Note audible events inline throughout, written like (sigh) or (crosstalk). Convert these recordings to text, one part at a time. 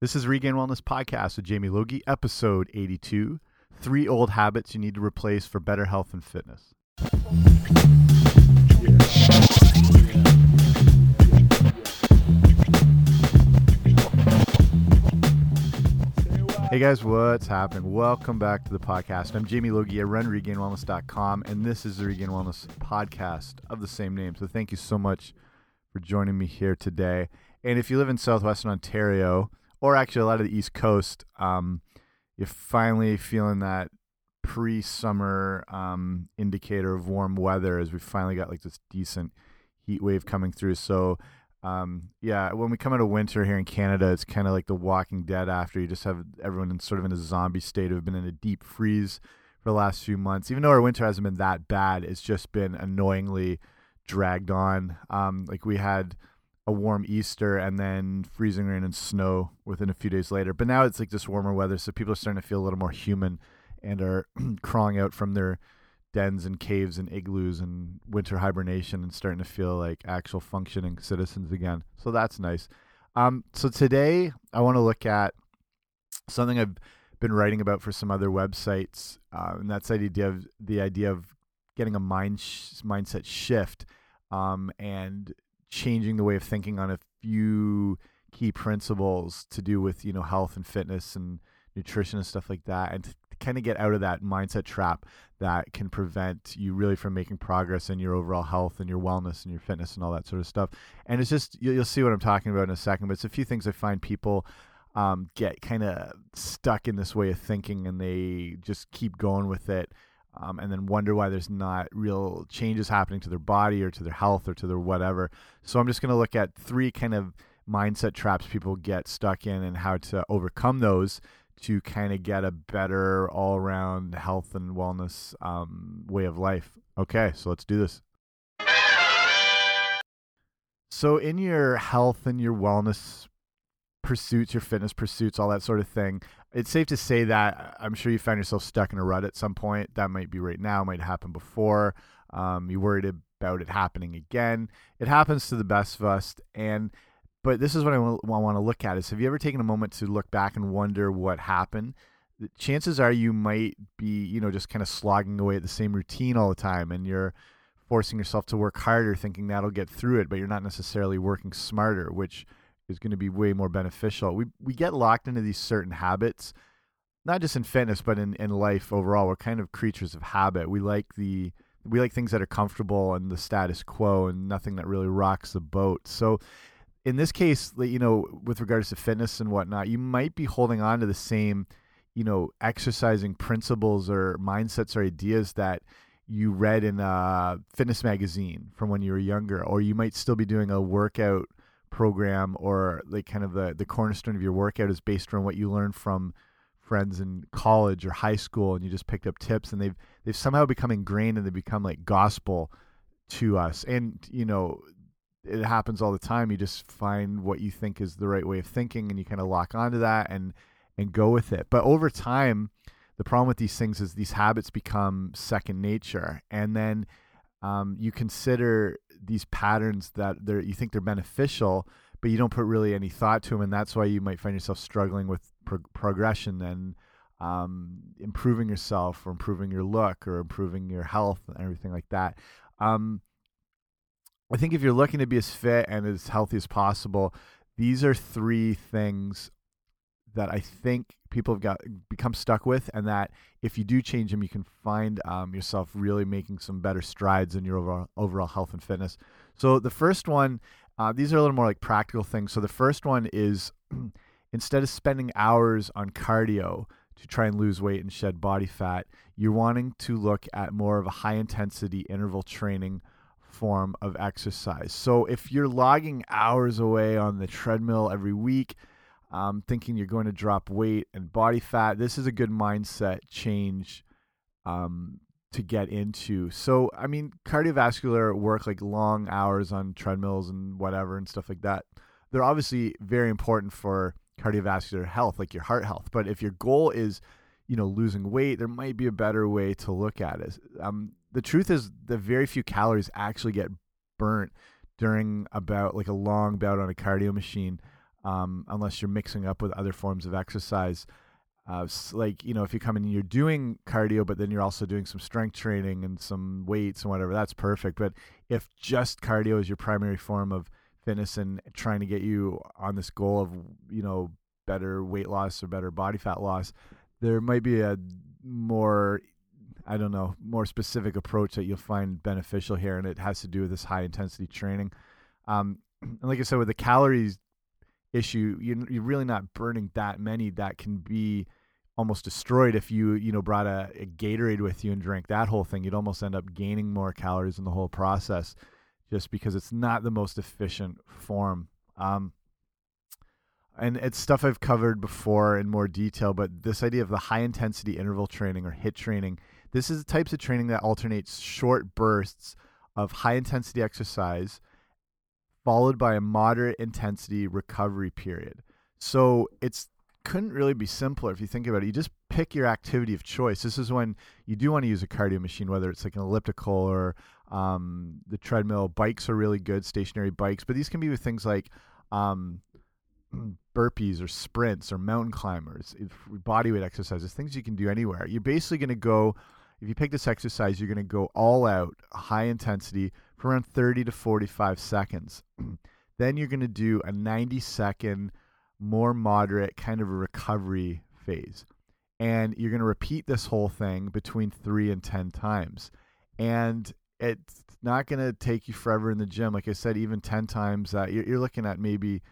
This is Regained Wellness Podcast with Jamie Logie, episode 82 Three Old Habits You Need to Replace for Better Health and Fitness. Hey guys, what's happening? Welcome back to the podcast. I'm Jamie Logie. I run regainedwellness.com, and this is the Regained Wellness podcast of the same name. So thank you so much for joining me here today. And if you live in southwestern Ontario, or actually a lot of the East Coast, um, you're finally feeling that pre-summer um, indicator of warm weather as we finally got like this decent heat wave coming through. So um, yeah, when we come out of winter here in Canada, it's kind of like the Walking Dead. After you just have everyone in sort of in a zombie state, who've been in a deep freeze for the last few months. Even though our winter hasn't been that bad, it's just been annoyingly dragged on. Um, like we had a warm Easter and then freezing rain and snow within a few days later. But now it's like this warmer weather, so people are starting to feel a little more human and are (clears throat) crawling out from their dens and caves and igloos and winter hibernation and starting to feel like actual functioning citizens again. So that's nice. Um, so today I want to look at something I've been writing about for some other websites, uh, and that's the idea of the idea of getting a mind sh mindset shift um, and changing the way of thinking on a few key principles to do with you know health and fitness and nutrition and stuff like that, and to kind of get out of that mindset trap that can prevent you really from making progress in your overall health and your wellness and your fitness and all that sort of stuff. And it's just you'll, see what I'm talking about in a second, but it's a few things I find people um, get kind of stuck in this way of thinking and they just keep going with it. Um, and then wonder why there's not real changes happening to their body or to their health or to their whatever. So I'm just going to look at three kind of mindset traps people get stuck in and how to overcome those to kind of get a better all around health and wellness um, way of life. Okay, so let's do this. So, in your health and your wellness pursuits, your fitness pursuits, all that sort of thing, it's safe to say that I'm sure you found yourself stuck in a rut at some point. That might be right now, might happen before. Um, you worried about it happening again. It happens to the best of us. And but this is what I want to look at is have you ever taken a moment to look back and wonder what happened? Chances are you might be, you know, just kind of slogging away at the same routine all the time and you're forcing yourself to work harder thinking that'll get through it, but you're not necessarily working smarter, which is going to be way more beneficial. We we get locked into these certain habits, not just in fitness, but in, in life overall. We're kind of creatures of habit. We like the we like things that are comfortable and the status quo and nothing that really rocks the boat. So in this case, you know, with regards to fitness and whatnot, you might be holding on to the same, you know, exercising principles or mindsets or ideas that you read in a fitness magazine from when you were younger, or you might still be doing a workout program or like kind of the the cornerstone of your workout is based on what you learned from friends in college or high school and you just picked up tips and they've they've somehow become ingrained and they become like gospel to us and you know it happens all the time. You just find what you think is the right way of thinking, and you kind of lock onto that and and go with it. But over time, the problem with these things is these habits become second nature, and then um, you consider these patterns that they're you think they're beneficial, but you don't put really any thought to them, and that's why you might find yourself struggling with pro progression and um, improving yourself or improving your look or improving your health and everything like that. Um, I think if you're looking to be as fit and as healthy as possible, these are three things that I think people have got become stuck with, and that if you do change them, you can find um, yourself really making some better strides in your overall, overall health and fitness. So the first one, uh, these are a little more like practical things. So the first one is (clears throat) instead of spending hours on cardio to try and lose weight and shed body fat, you're wanting to look at more of a high intensity interval training form of exercise. So if you're logging hours away on the treadmill every week, um, thinking you're going to drop weight and body fat, this is a good mindset change um, to get into. So, I mean, cardiovascular work, like long hours on treadmills and whatever and stuff like that, they're obviously very important for cardiovascular health, like your heart health. But if your goal is, you know, losing weight, there might be a better way to look at it. Um, the truth is the very few calories actually get burnt during about like a long bout on a cardio machine um, unless you're mixing up with other forms of exercise. Uh, like you know, if you come in and you're doing cardio, but then you're also doing some strength training and some weights and whatever, that's perfect. But if just cardio is your primary form of fitness and trying to get you on this goal of you know better weight loss or better body fat loss, there might be a more I don't know, more specific approach that you'll find beneficial here, and it has to do with this high intensity training. Um, (clears throat) and like I said, with the calories issue, you're, you're really not burning that many that can be almost destroyed if you you know brought a, a, Gatorade with you and drank that whole thing. You'd almost end up gaining more calories in the whole process, just because it's not the most efficient form. Um, and it's stuff I've covered before in more detail, but this idea of the high intensity interval training or HIIT training this is the types of training that alternates short bursts of high intensity exercise followed by a moderate intensity recovery period. So it's couldn't really be simpler if you think about it. You just pick your activity of choice. This is when you do want to use a cardio machine, whether it's like an elliptical or um, the treadmill. Bikes are really good, stationary bikes, but these can be with things like um, (clears throat) burpees or sprints or mountain climbers, bodyweight exercises, things you can do anywhere. You're basically going to go if you pick this exercise, you're going to go all out, high intensity for around 30 to 45 seconds. (clears throat) then you're going to do a 90 second, more moderate kind of a recovery phase. And you're going to repeat this whole thing between three and 10 times. And it's not going to take you forever in the gym. Like I said, even 10 times, uh, you're, you're looking at maybe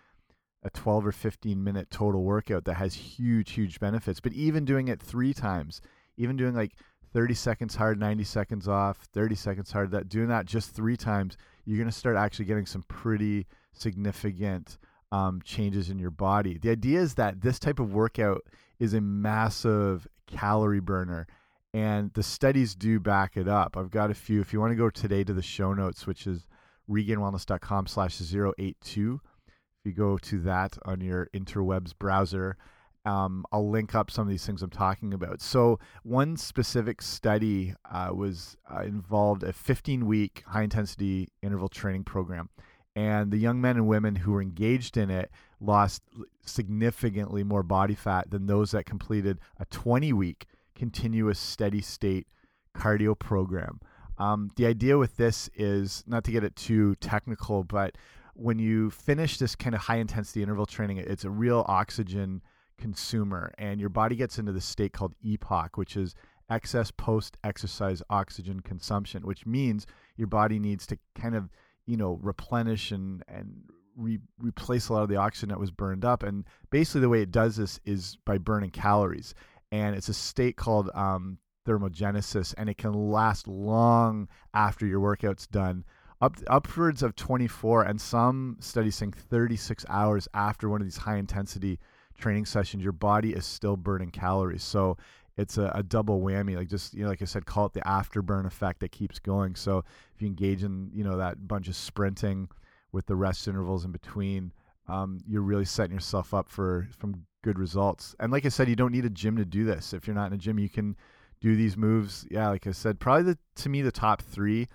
a 12 or 15 minute total workout that has huge, huge benefits. But even doing it three times, even doing like 30 seconds hard, 90 seconds off, 30 seconds hard. That doing that just three times, you're going to start actually getting some pretty significant um, changes in your body. The idea is that this type of workout is a massive calorie burner, and the studies do back it up. I've got a few. If you want to go today to the show notes, which is regainedwellness.com slash 082, if you go to that on your interwebs browser, um, I'll link up some of these things I'm talking about. So, one specific study uh, was uh, involved a 15 week high intensity interval training program. And the young men and women who were engaged in it lost significantly more body fat than those that completed a 20 week continuous steady state cardio program. Um, the idea with this is not to get it too technical, but when you finish this kind of high intensity interval training, it's a real oxygen consumer and your body gets into this state called EPOC, which is excess post exercise oxygen consumption, which means your body needs to kind of, you know, replenish and, and re replace a lot of the oxygen that was burned up. And basically, the way it does this is by burning calories. And it's a state called um, thermogenesis, and it can last long after your workout's done. Up, upwards of 24 and some studies saying 36 hours after one of these high intensity training sessions, your body is still burning calories. So it's a, a, double whammy. Like just you know, like I said, call it the afterburn effect that keeps going. So if you engage in you know that bunch of sprinting with the rest intervals in between, um, you're really setting yourself up for from good results. And like I said, you don't need a gym to do this. If you're not in a gym, you can do these moves. Yeah, like I said, probably the to me the top three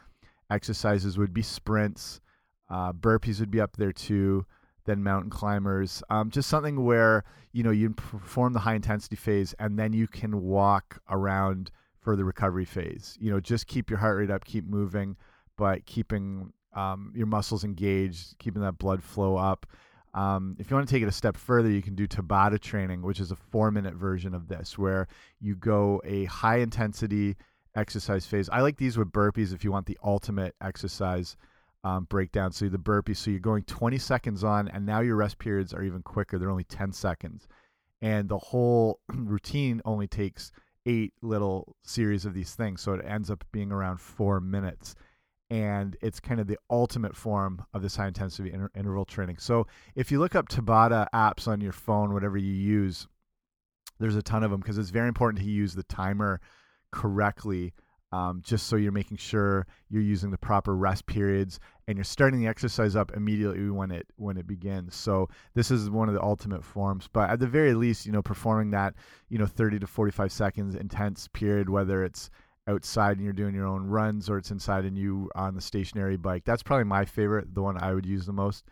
exercises would be sprints, uh, burpees would be up there too than mountain climbers. Um, just something where you know you perform the high intensity phase and then you can walk around for the recovery phase. You know, just keep your heart rate up, keep moving, but keeping um, your muscles engaged, keeping that blood flow up. Um, if you want to take it a step further, you can do Tabata training, which is a four minute version of this, where you go a high intensity exercise phase. I like these with burpees if you want the ultimate exercise um, breakdown. So the burpees, so you're going 20 seconds on, and now your rest periods are even quicker. They're only 10 seconds, and the whole (clears throat) routine only takes eight little series of these things. So it ends up being around four minutes. And it's kind of the ultimate form of this high intensity inter interval training. So if you look up Tabata apps on your phone, whatever you use, there's a ton of them because it's very important to use the timer correctly um, just so you're making sure you're using the proper rest periods and you're starting the exercise up immediately when it when it begins. So this is one of the ultimate forms. But at the very least, you know, performing that you know 30 to 45 seconds intense period, whether it's outside and you're doing your own runs or it's inside and you on the stationary bike. That's probably my favorite, the one I would use the most.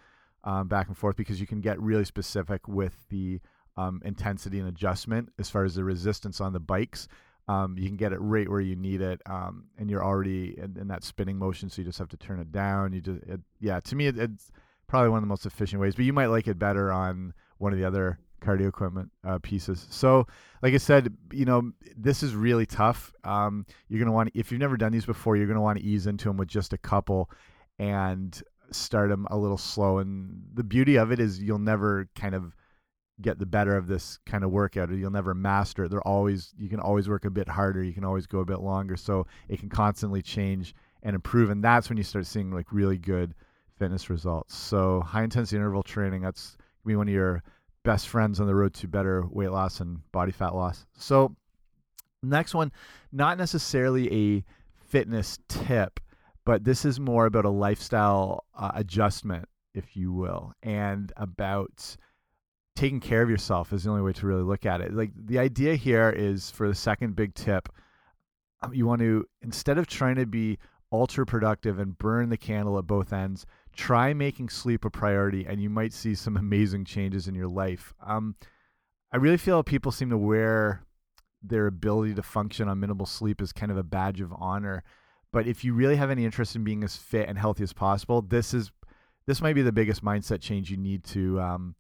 um, back and forth because you can get really specific with the um, intensity and adjustment as far as the resistance on the bikes. Um, you can get it right where you need it, um, and you're already in, in, that spinning motion, so you just have to turn it down. You just, it, yeah, to me, it, it's probably one of the most efficient ways. But you might like it better on one of the other cardio equipment uh, pieces. So, like I said, you know, this is really tough. Um, you're gonna want, if you've never done these before, you're gonna want to ease into them with just a couple, and start them a little slow. And the beauty of it is you'll never kind of get the better of this kind of workout or you'll never master it. They're always you can always work a bit harder, you can always go a bit longer. So it can constantly change and improve. And that's when you start seeing like really good fitness results. So high intensity interval training, that's be one of your best friends on the road to better weight loss and body fat loss. So next one, not necessarily a fitness tip, but this is more about a lifestyle uh, adjustment, if you will, and about taking care of yourself is the only way to really look at it. Like the idea here is for the second big tip, um, you want to instead of trying to be ultra productive and burn the candle at both ends, try making sleep a priority, and you might see some (laughs) amazing changes in your life. Um, I really feel people seem to wear their ability to function on minimal sleep as kind of a badge of honor. But if you really have any interest in being as fit and healthy as possible, this is this might be the biggest mindset change you need to um,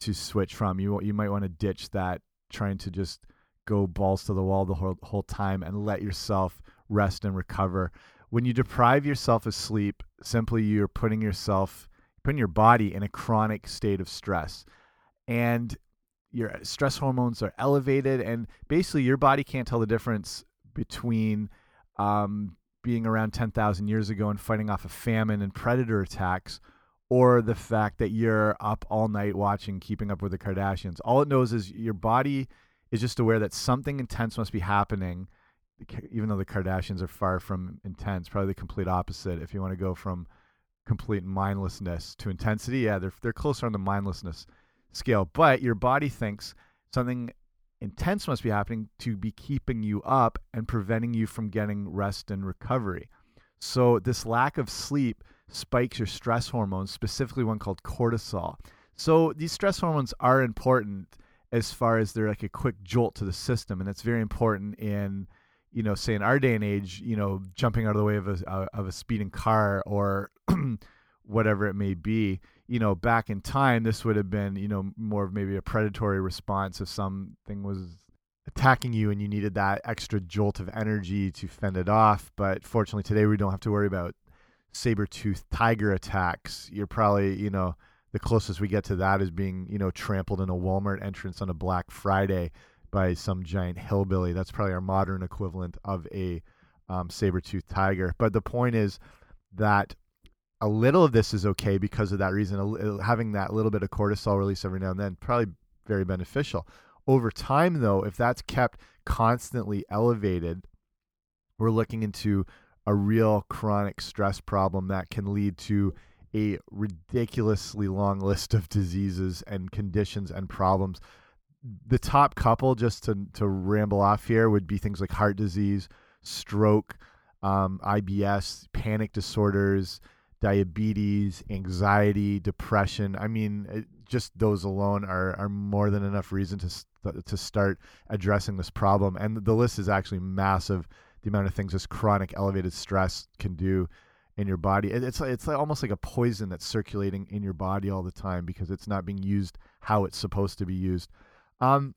to switch from. You you might want to ditch that trying to just go balls to the wall the whole, whole time and let yourself rest and recover. When you deprive yourself of sleep, simply you're putting yourself putting your body in a chronic state of stress. And your stress hormones are elevated and basically your body can't tell the difference between um, being around 10,000 years ago and fighting off a famine and predator attacks or the fact that you're up all night watching Keeping Up with the Kardashians. All it knows is your body is just aware that something intense must be happening, even though the Kardashians are far from intense, probably the complete opposite. If you want to go from complete mindlessness to intensity, yeah, they're, they're closer on the mindlessness scale. But your body thinks something intense must be happening to be keeping you up and preventing you from getting rest and recovery. So, this lack of sleep spikes your stress hormones, specifically one called cortisol. So these stress hormones are important as far as they're like a quick jolt to the system, and it's very important in you know, say in our day and age, you know, jumping out of the way of a uh, of a speeding car or (clears throat) whatever it may be. You know, back in time, this would have been you know more of maybe a predatory response if something was attacking you and you needed that extra jolt of energy to fend it off. But fortunately, today we don't have to worry about saber-toothed tiger attacks, you're probably, you know, the closest we get to that is being, you know, trampled in a Walmart entrance on a Black Friday by some giant hillbilly. That's probably our modern equivalent of a um, saber-toothed tiger. But the point is that a little of this is okay because of that reason. Having that little bit of cortisol release every now and then probably very beneficial. Over time, though, if that's kept constantly elevated, we're looking into a real chronic stress problem that can lead to a ridiculously long list of diseases and conditions and problems. The top couple, just to, to ramble off here, would be things like heart disease, stroke, um, IBS, panic disorders, diabetes, anxiety, depression. I mean, it, just those alone are, are more than enough reason to, to start addressing this problem. And the list is actually massive the amount of things this chronic elevated stress can do in your body. It's it's almost like a poison that's circulating in your body all the time because it's not being used how it's supposed to be used. Um,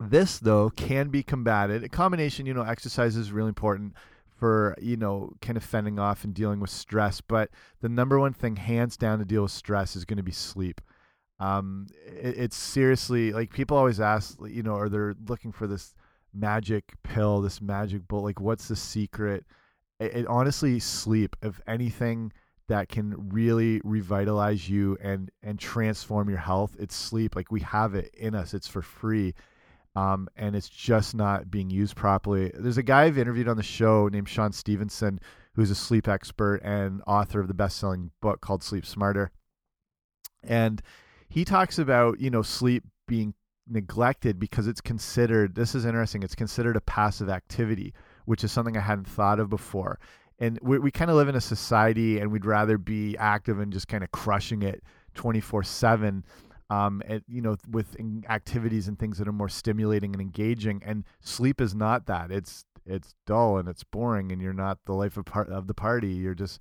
this though can be combated. A combination, you know, exercise is really important for you know kind of fending off and dealing with stress. But the number one thing, hands down, to deal with stress is going to be sleep. Um, it, it's seriously like people always ask, you know, are they're looking for this magic pill, this magic bullet. Like, what's the secret? It, it, honestly, sleep. If anything that can really revitalize you and and transform your health, it's sleep. Like we have it in us. It's for free. Um, and it's just not being used properly. There's a guy I've interviewed on the show named Shawn Stevenson, who's a sleep expert and author of the best-selling book called Sleep Smarter. And he talks about you know sleep being neglected because it's considered this is interesting it's considered a passive activity which is something i hadn't thought of before. And we, we kind of live in a society and we'd rather be active and just kind of crushing it 24 7 um, and, you know with activities and things that are more stimulating and engaging. And sleep is not that. It's it's dull and it's boring and you're not the life of part of the party. You're just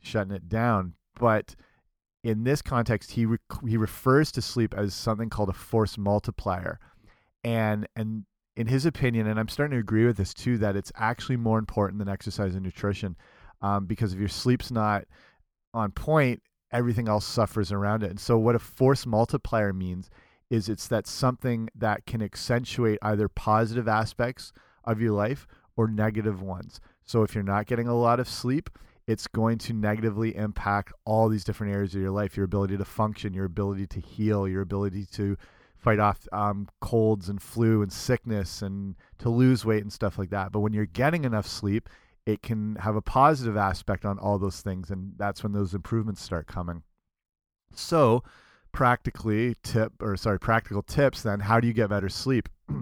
shutting it down. But in this context he re he refers to sleep as something called a force multiplier and and in his opinion, and I'm starting to agree with this too, that it's actually more important than exercise and nutrition, um, because if your sleep's not on point, everything else suffers around it. And so, what a force multiplier means is it's that something that can accentuate either positive aspects of your life or negative ones. So, if you're not getting a lot of sleep, it's going to negatively impact all these different areas of your life your ability to function, your ability to heal, your ability to fight off um, colds and flu and sickness and to lose weight and stuff like that. But when you're getting enough sleep, it can have a positive aspect on all those things. And that's when those improvements start coming. So, practically, tip or sorry, practical tips then, how do you get better sleep? (clears throat)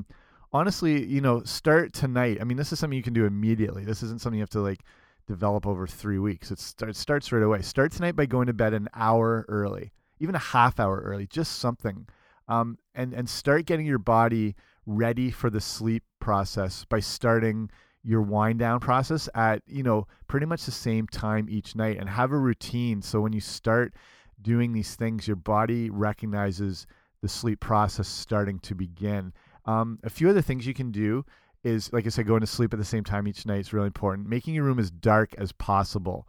Honestly, you know, start tonight. I mean, this is something you can do immediately. This isn't something you have to like develop over three weeks. It, start, starts right away. Start tonight by going to bed an hour early, even a half hour early, just something um, and and start getting your body ready for the sleep process by starting your wind down process at you know pretty much the same time each night and have a routine so when you start doing these things your body recognizes the sleep process starting to begin um, a few other things you can do is like i said going to sleep at the same time each night is really important making your room as dark as possible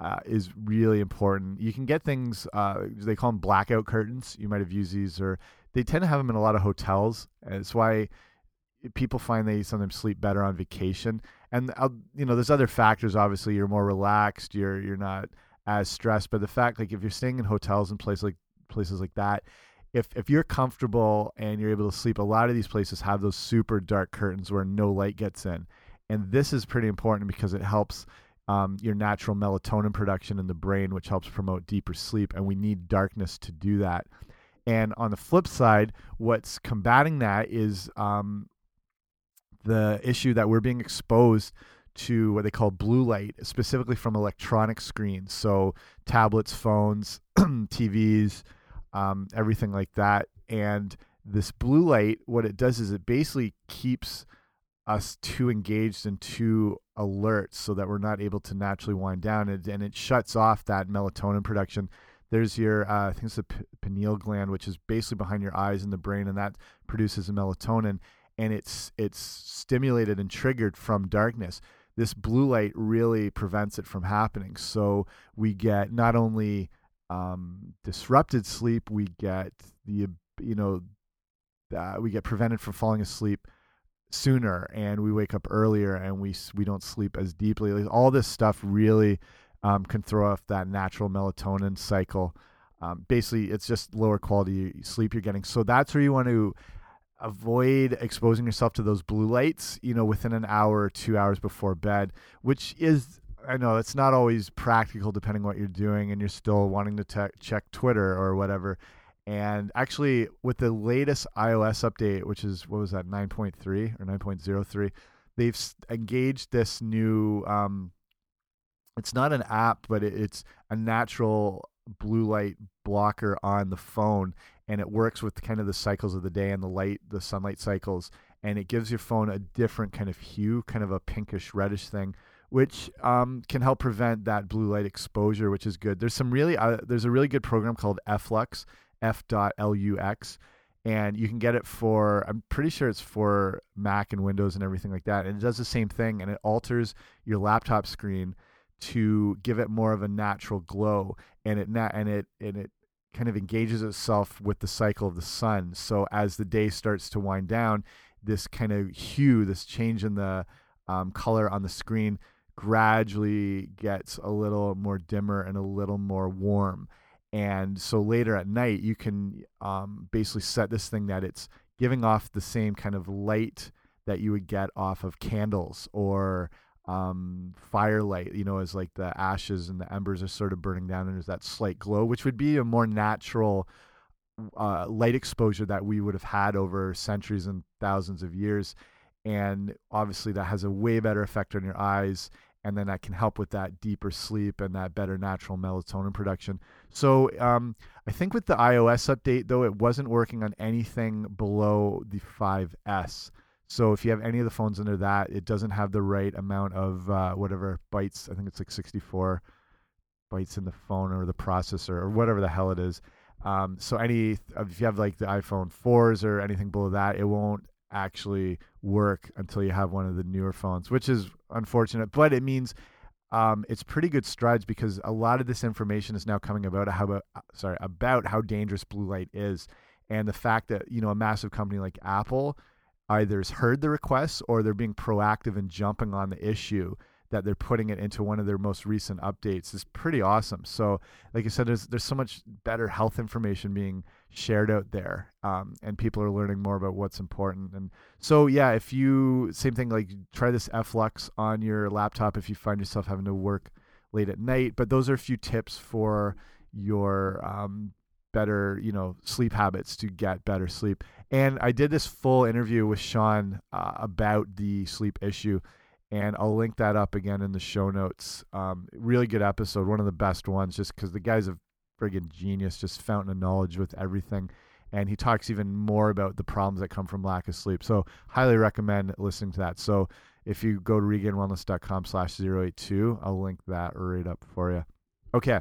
uh, is really important. You can get things, uh, they call them blackout curtains. You might have used these, or they tend to have them in a lot of hotels. It's why people find they sometimes sleep better on vacation. And uh, you know, there's other factors. Obviously, you're more relaxed. You're you're not as stressed. But the fact, like, if you're staying in hotels and places like places like that, if if you're comfortable and you're able to sleep, a lot of these places have those super dark curtains where no light gets in. And this is pretty important because it helps um, your natural melatonin production in the brain, which helps promote deeper sleep. And we need darkness to do that. And on the flip side, what's combating that is um, the issue that we're being exposed to what they call blue light, specifically from electronic screens. So tablets, phones, (clears throat) TVs, um, everything like that. And this blue light, what it does is it basically keeps us too engaged and too alert so that we're not able to naturally wind down. And, and it shuts off that melatonin production. There's your uh, i think it's the pineal gland which is basically behind your eyes in the brain and that produces a melatonin. And it's it's stimulated and triggered from darkness. This blue light really prevents it from happening. So we get not only um, disrupted sleep we get the you know uh, we get prevented from falling asleep sooner and we wake up earlier and we we don't sleep as deeply. Like all this stuff really um, can throw off that natural melatonin cycle. Um, basically, it's just lower quality sleep you're getting. So that's where you want to avoid exposing yourself to those blue lights. You know, within an hour or two hours before bed, which is I know it's not always practical depending what you're doing, and you're still wanting to check Twitter or whatever. And actually, with the latest iOS update, which is what was that 9.3 or 9.03, they've engaged this new. Um, it's not an app, but it's a natural blue light blocker on the phone, and it works with kind of the cycles of the day and the light, the sunlight cycles, and it gives your phone a different kind of hue, kind of a pinkish reddish thing which um, can help prevent that blue light exposure, which is good. There's some really uh, there's a really good program called Flux, f.lux and you can get it for i'm pretty sure it's for mac and windows and everything like that and it does the same thing and it alters your laptop screen to give it more of a natural glow and it and it and it kind of engages itself with the cycle of the sun so as the day starts to wind down this kind of hue this change in the um, color on the screen gradually gets a little more dimmer and a little more warm. And so later at night you can um, basically set this thing that it's giving off the same kind of light that you would get off of candles or um, firelight you know as like the ashes and the embers are sort of burning down and there's that slight glow which would be a more natural uh, light exposure that we would have had over centuries and thousands of years. And obviously that has a way better effect on your eyes and then that can help with that deeper sleep and that better natural melatonin production. So um, I think with the iOS update, though, it wasn't working on anything below the 5S. So if you have any of the phones under that, it doesn't have the right amount of uh, whatever bytes. I think it's like 64 bytes in the phone or the processor or whatever the hell it is. Um, so any if you have like the iPhone 4s or anything below that, it won't actually work until you have one of the newer phones, which is unfortunate. But it means um, it's pretty good strides because a lot of this information is now coming about how about sorry about how dangerous blue light is, and the fact that you know a massive company like Apple either has heard the requests or they're being proactive and jumping on the issue that they're putting it into one of their most recent updates is pretty awesome. So, like I said, there's there's so much better health information being shared out there, um, and people are learning more about what's important. And so, yeah, if you same thing, like try this F-Lux on your laptop if you find yourself having to work late at night. But those are a few tips for your um, better, you know, sleep habits to get better sleep. And I did this full interview with Shawn uh, about the sleep issue and I'll link that up again in the show notes. Um, really good episode, one of the best ones, just because the guy's a friggin' genius, just fountain of knowledge with everything. And he talks even more about the problems that come from lack of sleep. So highly recommend listening to that. So if you go to regainedwellness.com slash 082, I'll link that right up for you. Okay.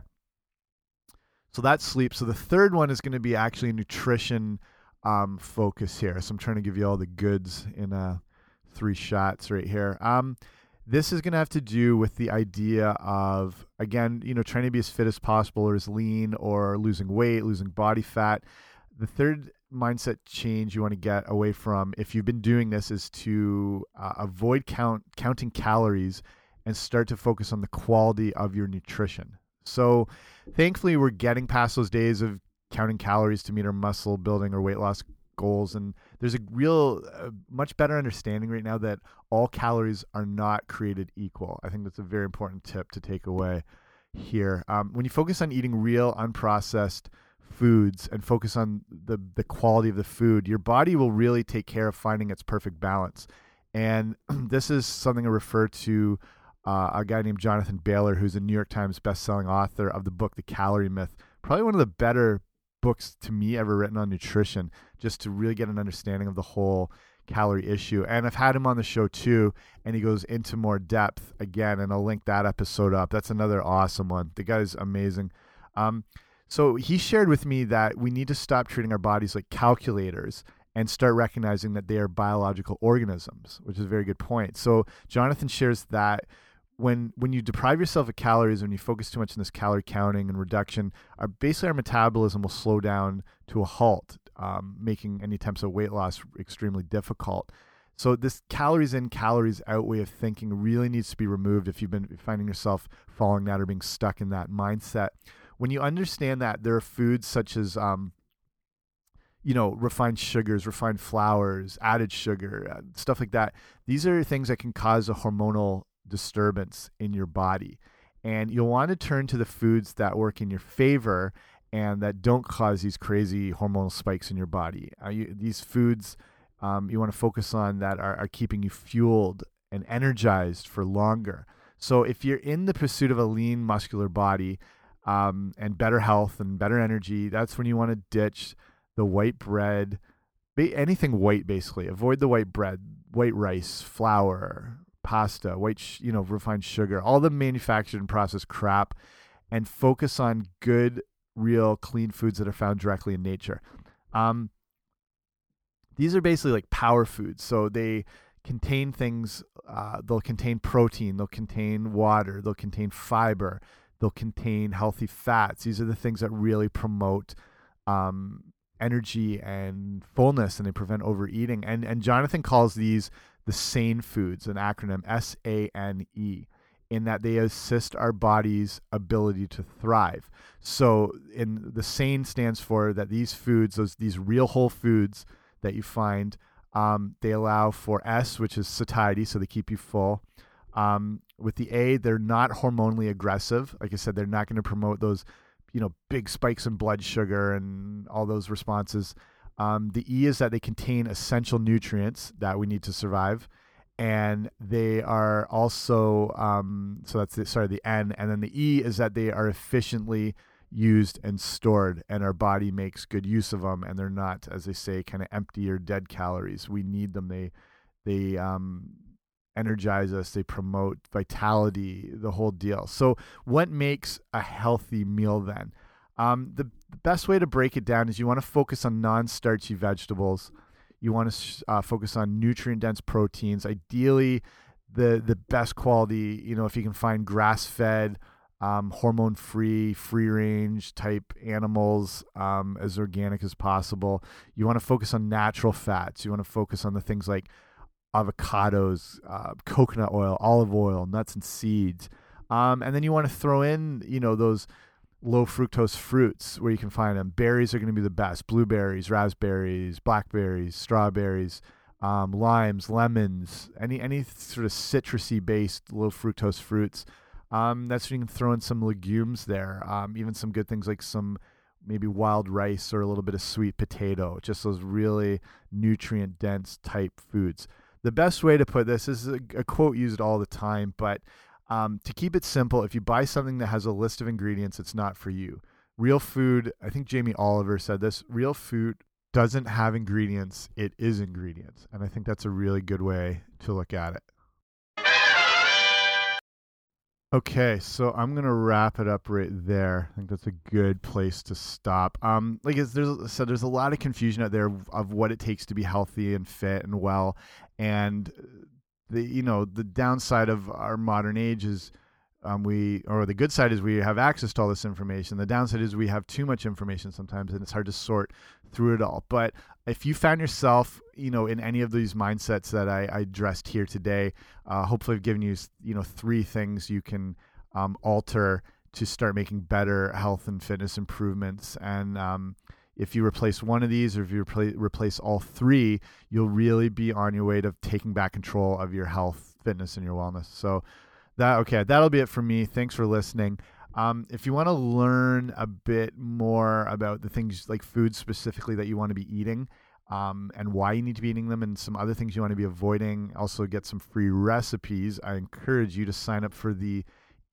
So that's sleep. So the third one is going to be actually nutrition um, focus here. So I'm trying to give you all the goods in a three shots right here. Um, this is going to have to do with the idea of again, you know, trying to be as fit as possible, or as lean, or losing weight, losing body fat. The third mindset change you want to get away from, if you've been doing this, is to uh, avoid count counting calories and start to focus on the quality of your nutrition. So, thankfully, we're getting past those days of counting calories to meet our muscle building or weight loss goals and there's a real uh, much better understanding right now that all calories are not created equal. I think that's a very important tip to take away here. Um, when you focus on eating real unprocessed foods and focus on the the quality of the food your body will really take care of finding its perfect balance. And (clears throat) this is something i refer to uh, a guy named jonathan bailor who's a new york times best-selling author of the book the calorie myth probably one of the better books to me ever written on nutrition just to really get an understanding of the whole calorie issue. And I've had him on the show too, and he goes into more depth again, and I'll link that episode up. That's another awesome one. The guy's amazing. Um, so he shared with me that we need to stop treating our bodies like calculators and start recognizing that they are biological organisms, which is a very good point. So Jonathan shares that when when you deprive yourself of calories, when you focus too much on this calorie counting and reduction, our basically our metabolism will slow down to a halt, um, making any attempts at weight loss extremely difficult. So this calories in, calories out way of thinking really needs to be removed if you've been finding yourself falling that or being stuck in that mindset. When you understand that there are foods such as um, you know, refined sugars, refined flours, added sugar, uh, stuff like that. These are things that can cause a hormonal disturbance in your body. And you'll want to turn to the foods that work in your favor and that don't cause these crazy hormonal spikes in your body. Uh, you, these foods um, you want to focus on that are, are keeping you fueled and energized for longer. So if you're in the pursuit of a lean muscular body um, and better health and better energy, that's when you want to ditch the white bread, anything white basically. Avoid the white bread, white rice, flour, pasta, white, you know, refined sugar, all the manufactured and processed crap, and focus on good, real, clean foods that are found directly in nature. Um, these are basically like power foods, so they contain things. Uh, they'll contain protein, they'll contain water, they'll contain fiber, they'll contain healthy fats. These are the things that really promote um, energy and fullness, and they prevent overeating. And and Jonathan calls these the SANE foods, an acronym S A N E, in that they assist our body's ability to thrive. So, in the SANE stands for that these foods, those these real whole foods that you find, um, they allow for S, which is satiety, so they keep you full. Um, with the A, they're not hormonally aggressive. Like I said, they're not going to promote those, you know, big spikes in blood sugar and all those responses. Um, the E is that they contain essential nutrients that we need to survive. and they are also um, so that's the, sorry the N, and then the E is that they are efficiently used and stored, and our body makes good use of them, and they're not, as they say, kind of empty or dead calories. We need them. They they um, energize us. They promote vitality, the whole deal. So, what makes a healthy meal then? Um, the, the best way to break it down is you want to focus on non-starchy vegetables. You want to uh, focus on nutrient-dense proteins. Ideally, the the best quality. You know, if you can find grass-fed um, hormone free, free range type animals um, as organic as possible. You want to focus on natural fats. You want to focus on the things like avocados, uh, coconut oil, olive oil, nuts and seeds. Um, and then you want to throw in, you know, those low fructose fruits where you can find them. Berries are going to be the best blueberries, raspberries, blackberries, strawberries. Um, limes, lemons, any any sort of citrusy based low fructose fruits um, that's when you can throw in some legumes there, um, even some good things like some maybe wild rice or a little bit of sweet potato, just those really nutrient dense type foods. The best way to put this is a, a quote used all the time, but um, to keep it simple, if you buy something that has a list of ingredients, it's not for you. Real food, I think Jamie Oliver said this real food doesn't have ingredients, it is ingredients. And I think that's a really good way to look at it. Okay, so I'm gonna wrap it up right there. I think that's a good place to stop. Um, like there's so there's a lot of confusion out there of what it takes to be healthy and fit and well, and the you know the downside of our modern age is um, we or the good side is we have access to all this information. The downside is we have too much information sometimes, and it's hard to sort through it all. But if you found yourself, you know, in any of these mindsets that I, I addressed here today, uh, hopefully I've given you, you know, three things you can um, alter to start making better health and fitness improvements. And um, if you replace one of these, or if you replace replace all three, you'll really be on your way to taking back control of your health, fitness, and your wellness. So that okay, that'll be it for me. Thanks for listening. Um, if you want to learn a bit more about the things like food specifically that you want to be eating um, and why you need to be eating them and some other things you want to be avoiding, also get some free recipes, I encourage you to sign up for the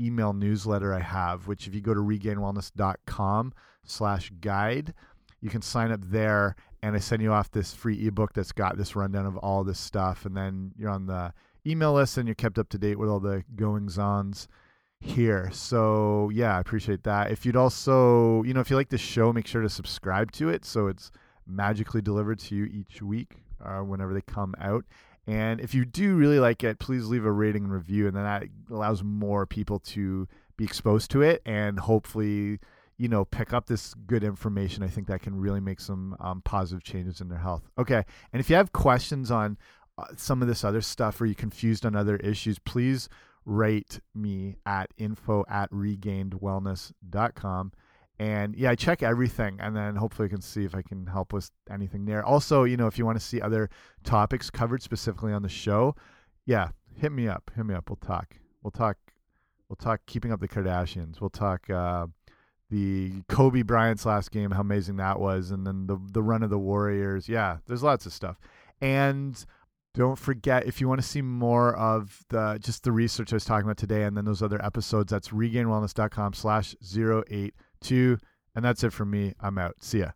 email newsletter I have, which if you go to regainedwellness.com slash guide, you can sign up there and I send you off this free ebook that's got this rundown of all this stuff. And then you're on the email list and you're kept up to date with all the goings ons here. So yeah, I appreciate that. If you'd also, you know, if you like the show, make sure to subscribe to it so it's magically delivered to you each week uh, whenever they come out. And if you do really like it, please leave a rating and review, and then that allows more people to be exposed to it and hopefully, you know, pick up this good information. I think that can really make some um, positive changes in their health. Okay, and if you have questions on uh, some of this other stuff or you're confused on other issues, please rate me at info at regainedwellness.com. And yeah, I check everything and then hopefully I can see if I can help with anything there. Also, you know, if you want to see other topics covered specifically on the show, yeah, hit me up. Hit me up. We'll talk. We'll talk. We'll talk keeping up the Kardashians. We'll talk uh, the Kobe Bryant's last game, how amazing that was, and then the the run of the Warriors. Yeah, there's lots of stuff. And don't forget if you want to see more of the just the research I was talking about today and then those other episodes, that's regainedwellness.com/slash 082, And that's it for me. I'm out. See ya.